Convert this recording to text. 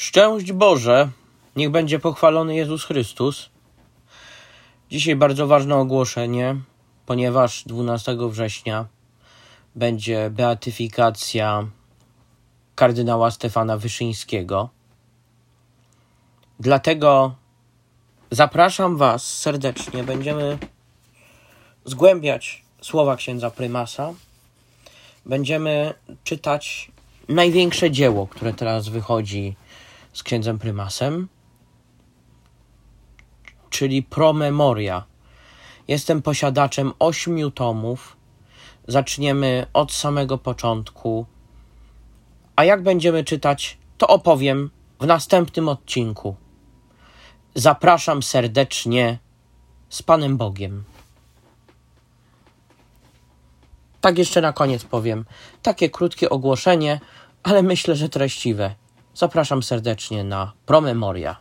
Szczęść Boże, niech będzie pochwalony Jezus Chrystus. Dzisiaj bardzo ważne ogłoszenie, ponieważ 12 września będzie beatyfikacja kardynała Stefana Wyszyńskiego. Dlatego zapraszam Was serdecznie. Będziemy zgłębiać słowa księdza prymasa. Będziemy czytać największe dzieło, które teraz wychodzi z księdzem prymasem, czyli Promemoria. Jestem posiadaczem ośmiu tomów. Zaczniemy od samego początku. A jak będziemy czytać, to opowiem w następnym odcinku. Zapraszam serdecznie z Panem Bogiem. Tak jeszcze na koniec powiem. Takie krótkie ogłoszenie, ale myślę, że treściwe. Zapraszam serdecznie na Promemoria.